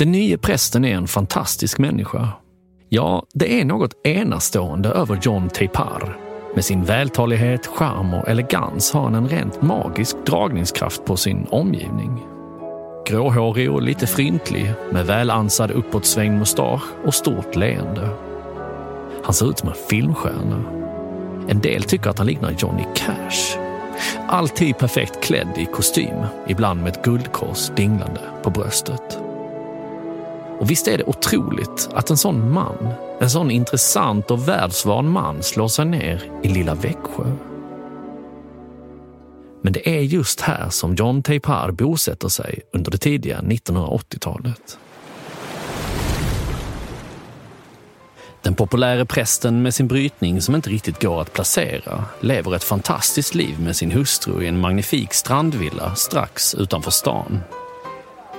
Den nye prästen är en fantastisk människa. Ja, det är något enastående över John Teipar. Med sin vältalighet, charm och elegans har han en rent magisk dragningskraft på sin omgivning. Gråhårig och lite fryntlig med välansad uppåtsvängd mustasch och stort leende. Han ser ut som en filmstjärna. En del tycker att han liknar Johnny Cash. Alltid perfekt klädd i kostym, ibland med ett guldkors dinglande på bröstet. Och visst är det otroligt att en sån man, en sån intressant och världsvan man slår sig ner i lilla Växjö. Men det är just här som John Teipar bosätter sig under det tidiga 1980-talet. Den populära prästen med sin brytning som inte riktigt går att placera lever ett fantastiskt liv med sin hustru i en magnifik strandvilla strax utanför stan.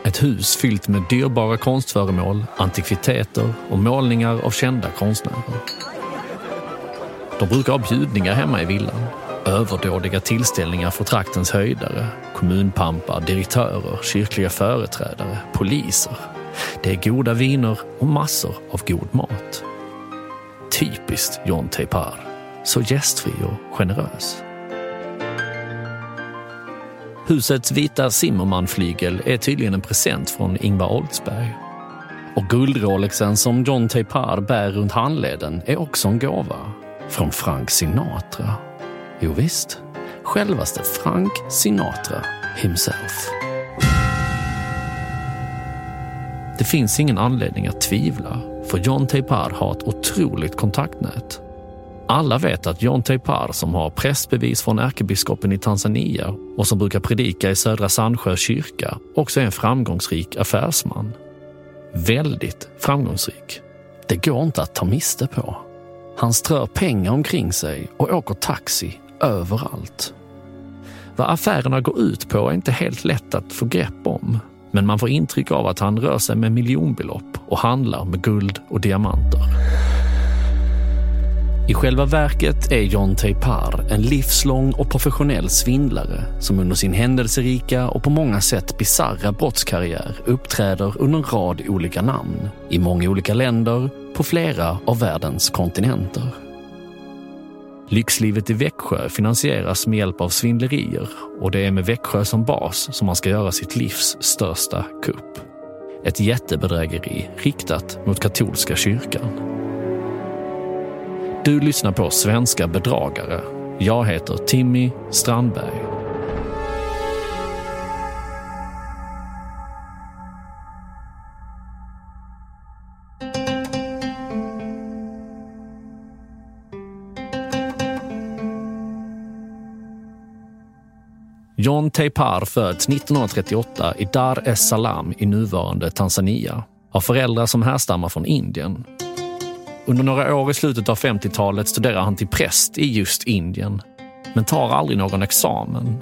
Ett hus fyllt med dyrbara konstföremål, antikviteter och målningar av kända konstnärer. De brukar ha bjudningar hemma i villan. Överdådiga tillställningar för traktens höjdare, kommunpampar, direktörer, kyrkliga företrädare, poliser. Det är goda viner och massor av god mat. Typiskt John Teipar. Så gästfri och generös. Husets vita Zimmermann-flygel är tydligen en present från Ingvar Oldsberg. Och guldrolexen som John Teipar bär runt handleden är också en gåva. Från Frank Sinatra. Jo visst, självaste Frank Sinatra himself. Det finns ingen anledning att tvivla, för John Teipar har ett otroligt kontaktnät. Alla vet att John Teipar, som har prästbevis från ärkebiskopen i Tanzania och som brukar predika i Södra Sandsjö kyrka, också är en framgångsrik affärsman. Väldigt framgångsrik. Det går inte att ta miste på. Han strör pengar omkring sig och åker taxi överallt. Vad affärerna går ut på är inte helt lätt att få grepp om. Men man får intryck av att han rör sig med miljonbelopp och handlar med guld och diamanter. I själva verket är John Teipar en livslång och professionell svindlare som under sin händelserika och på många sätt bizarra brottskarriär uppträder under en rad olika namn i många olika länder på flera av världens kontinenter. Lyxlivet i Växjö finansieras med hjälp av svindlerier och det är med Växjö som bas som man ska göra sitt livs största kupp. Ett jättebedrägeri riktat mot katolska kyrkan. Du lyssnar på Svenska bedragare. Jag heter Timmy Strandberg. John Teipar föds 1938 i Dar es Salaam i nuvarande Tanzania. av föräldrar som härstammar från Indien. Under några år i slutet av 50-talet studerar han till präst i just Indien, men tar aldrig någon examen.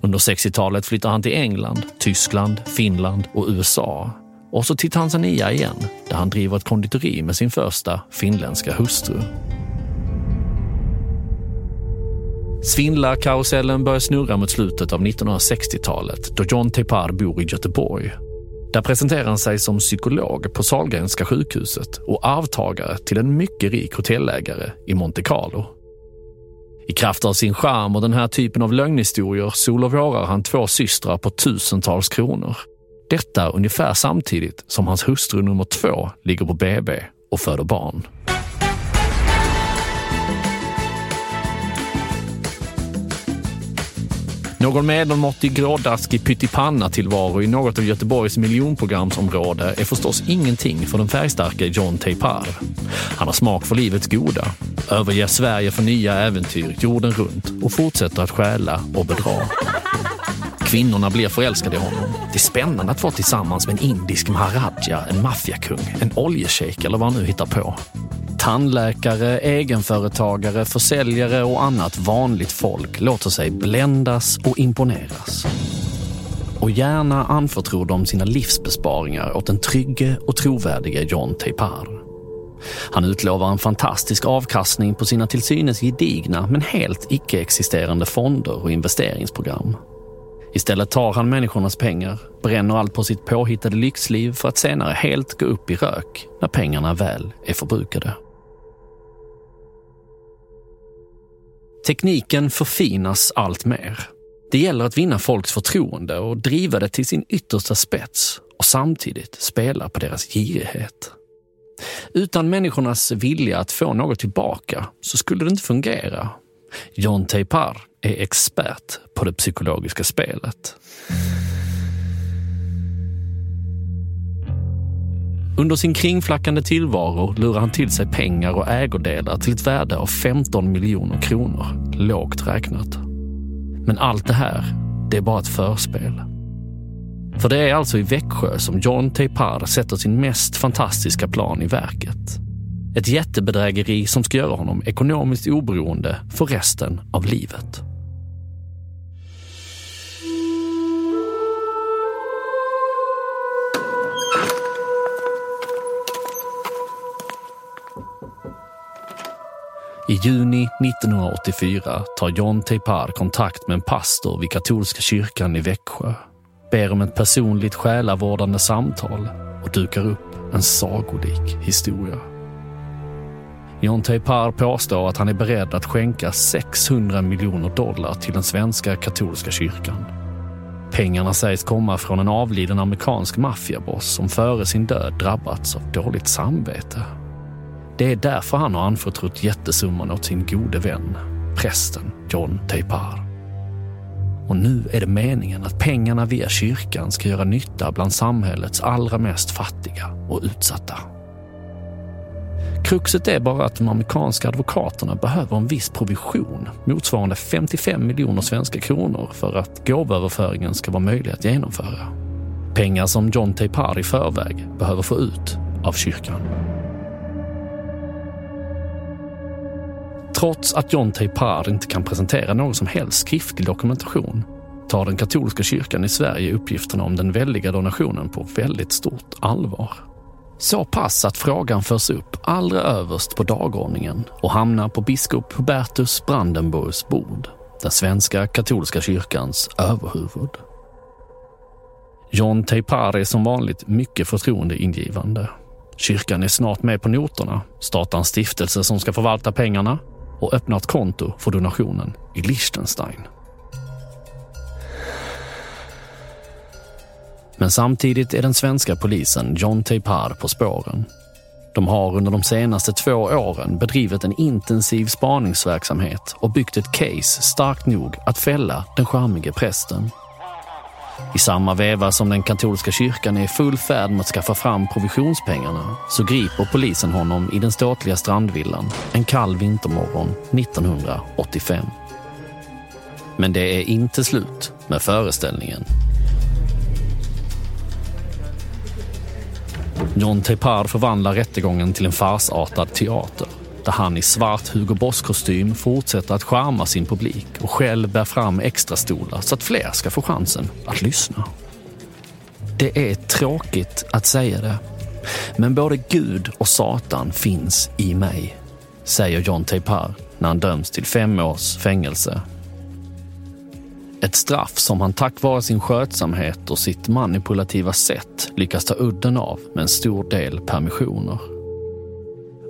Under 60-talet flyttar han till England, Tyskland, Finland och USA. Och så till Tanzania igen, där han driver ett konditori med sin första finländska hustru. Svindlarkarusellen börjar snurra mot slutet av 1960-talet då John Tepar bor i Göteborg. Där presenterar han sig som psykolog på Sahlgrenska sjukhuset och arvtagare till en mycket rik hotellägare i Monte Carlo. I kraft av sin charm och den här typen av lögnhistorier solovårar han två systrar på tusentals kronor. Detta ungefär samtidigt som hans hustru nummer två ligger på BB och föder barn. Någon medelmåttig grådaskig pyttipanna-tillvaro i något av Göteborgs miljonprogramsområde är förstås ingenting för den färgstarke John Teipar. Han har smak för livets goda, överger Sverige för nya äventyr jorden runt och fortsätter att stjäla och bedra. Kvinnorna blir förälskade i honom. Det är spännande att vara tillsammans med en indisk maharaja, en maffiakung, en oljeshejk eller vad han nu hittar på. Tandläkare, egenföretagare, försäljare och annat vanligt folk låter sig bländas och imponeras. Och gärna anförtror de sina livsbesparingar åt den trygge och trovärdige John Teipar. Han utlovar en fantastisk avkastning på sina till synes gedigna men helt icke-existerande fonder och investeringsprogram. Istället tar han människornas pengar, bränner allt på sitt påhittade lyxliv för att senare helt gå upp i rök när pengarna väl är förbrukade. Tekniken förfinas allt mer. Det gäller att vinna folks förtroende och driva det till sin yttersta spets och samtidigt spela på deras girighet. Utan människornas vilja att få något tillbaka så skulle det inte fungera. John Teipar är expert på det psykologiska spelet. Under sin kringflackande tillvaro lurar han till sig pengar och ägodelar till ett värde av 15 miljoner kronor, lågt räknat. Men allt det här, det är bara ett förspel. För det är alltså i Växjö som John Teipar sätter sin mest fantastiska plan i verket. Ett jättebedrägeri som ska göra honom ekonomiskt oberoende för resten av livet. I juni 1984 tar John Teipar kontakt med en pastor vid katolska kyrkan i Växjö, ber om ett personligt själavårdande samtal och dukar upp en sagolik historia. John Teipar påstår att han är beredd att skänka 600 miljoner dollar till den svenska katolska kyrkan. Pengarna sägs komma från en avliden amerikansk maffiaboss som före sin död drabbats av dåligt samvete. Det är därför han har anförtrott jättesumman åt sin gode vän, prästen John Teipar. Och nu är det meningen att pengarna via kyrkan ska göra nytta bland samhällets allra mest fattiga och utsatta. Kruxet är bara att de amerikanska advokaterna behöver en viss provision motsvarande 55 miljoner svenska kronor för att gåvoöverföringen ska vara möjlig att genomföra. Pengar som John Teipar i förväg behöver få ut av kyrkan. Trots att John Teipard inte kan presentera någon som helst skriftlig dokumentation tar den katolska kyrkan i Sverige uppgifterna om den väldiga donationen på väldigt stort allvar. Så pass att frågan förs upp allra överst på dagordningen och hamnar på biskop Hubertus Brandenburgs bord, den svenska katolska kyrkans överhuvud. John Teipar är som vanligt mycket förtroendeingivande. Kyrkan är snart med på noterna, startar en stiftelse som ska förvalta pengarna och öppnar ett konto för donationen i Liechtenstein. Men samtidigt är den svenska polisen John Teipar på spåren. De har under de senaste två åren bedrivit en intensiv spaningsverksamhet och byggt ett case starkt nog att fälla den charmige prästen. I samma veva som den katolska kyrkan är i full färd med att skaffa fram provisionspengarna så griper polisen honom i den ståtliga strandvillan en kall vintermorgon 1985. Men det är inte slut med föreställningen. John Tepard förvandlar rättegången till en farsartad teater där han i svart Hugo Boss-kostym fortsätter att charma sin publik och själv bär fram extra stolar så att fler ska få chansen att lyssna. Det är tråkigt att säga det, men både Gud och Satan finns i mig, säger John Teipar när han döms till fem års fängelse. Ett straff som han tack vare sin skötsamhet och sitt manipulativa sätt lyckas ta udden av med en stor del permissioner.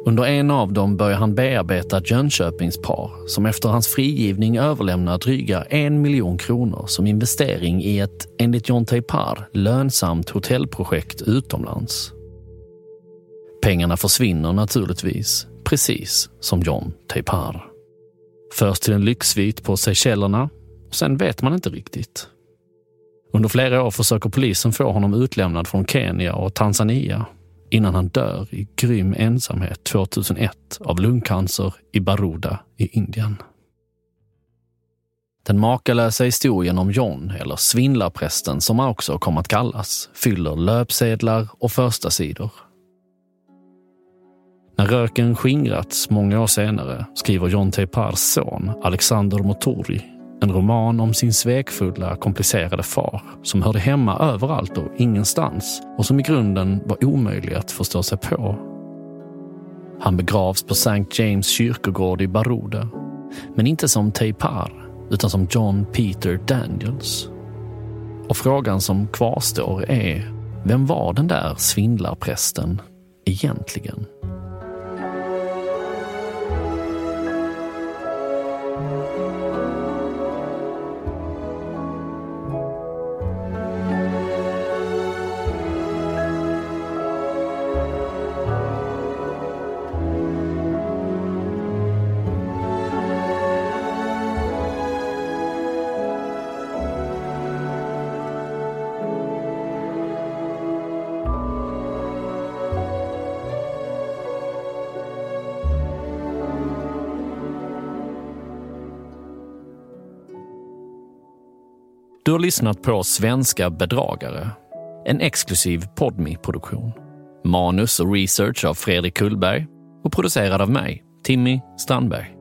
Under en av dem börjar han bearbeta ett Jönköpingspar som efter hans frigivning överlämnar dryga en miljon kronor som investering i ett, enligt John Teipar, lönsamt hotellprojekt utomlands. Pengarna försvinner naturligtvis, precis som John Teipar. Först till en lyxsvit på Seychellerna och sen vet man inte riktigt. Under flera år försöker polisen få honom utlämnad från Kenya och Tanzania innan han dör i grym ensamhet 2001 av lungcancer i Baroda i Indien. Den makalösa historien om John, eller svindlarprästen som han också kom att kallas, fyller löpsedlar och första sidor. När röken skingrats många år senare skriver John Teipars son Alexander Motori en roman om sin svekfulla, komplicerade far som hörde hemma överallt och ingenstans och som i grunden var omöjlig att förstå sig på. Han begravs på St. James kyrkogård i Baruda. men inte som Teipar utan som John Peter Daniels. Och frågan som kvarstår är, vem var den där svindlarprästen egentligen? Har lyssnat på Svenska bedragare, en exklusiv podmi produktion Manus och research av Fredrik Kullberg och producerad av mig, Timmy Strandberg.